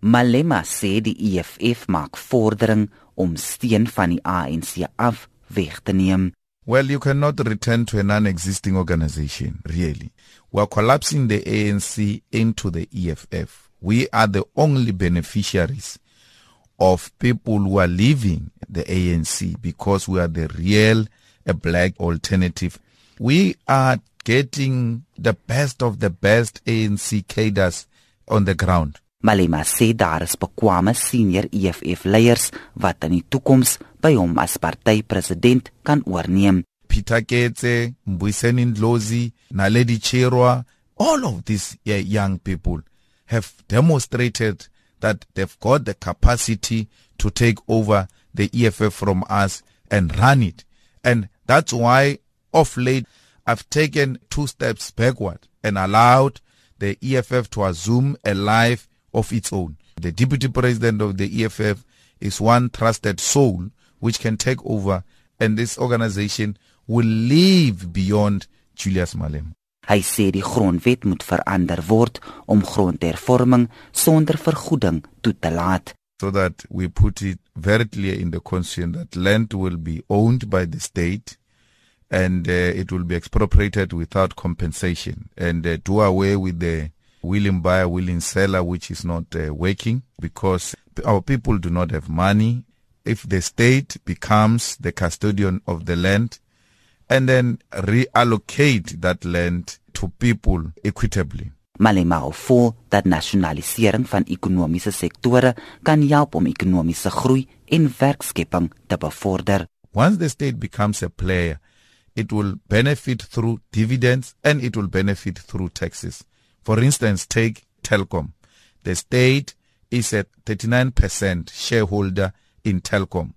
Malema sê die EFF maak vordering om steun van die ANC af weg te neem. Well, you cannot return to a non-existing organization, really. We are collapsing the ANC into the EFF. We are the only beneficiaries of people who are leaving the ANC because we are the real a black alternative. We are getting the best of the best ANC cadres on the ground. Malema sê daar is bekwame senior EFF leiers wat in die toekoms by hom as partypresident kan oorneem. Peter Ketse, Mbuyiseni Ndlozi, Naledi Chirwa, all of these young people have demonstrated that they've got the capacity to take over the EFF from us and run it. And that's why of late I've taken two steps backward and allowed the EFF to assume a life of its own. The deputy president of the EFF is one trusted soul which can take over and this organization will live beyond Julius Malema. Hy sê die grondwet moet verander word om grondhervorming sonder vergoeding toe te laat. So that we put it very clear in the constitution that land will be owned by the state and uh, it will be expropriated without compensation and uh, do away with the willing buyer, willing seller, which is not uh, working because our people do not have money. If the state becomes the custodian of the land and then reallocate that land to people equitably. Malema voel dat nasionalisering van ekonomiese sektore kan help om ekonomiese groei en werkskepping te bevorder. Once the state becomes a player, it will benefit through dividends and it will benefit through taxes. For instance, take Telkom. The state is a 39% shareholder in Telkom.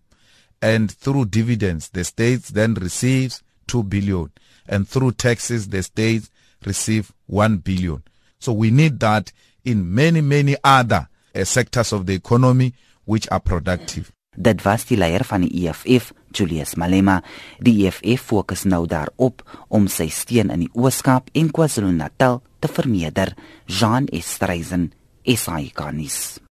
And through dividends, the state then receives 2 billion. And through taxes, the state receives 1 billion. So we need that in many, many other uh, sectors of the economy which are productive. Dit was die leier van die EFF, Julius Malema. Die EFF fokus nou daarop om sy steun in die Oos-Kaap en KwaZulu-Natal te vermeerder. Jean Estreisen, SAICanis.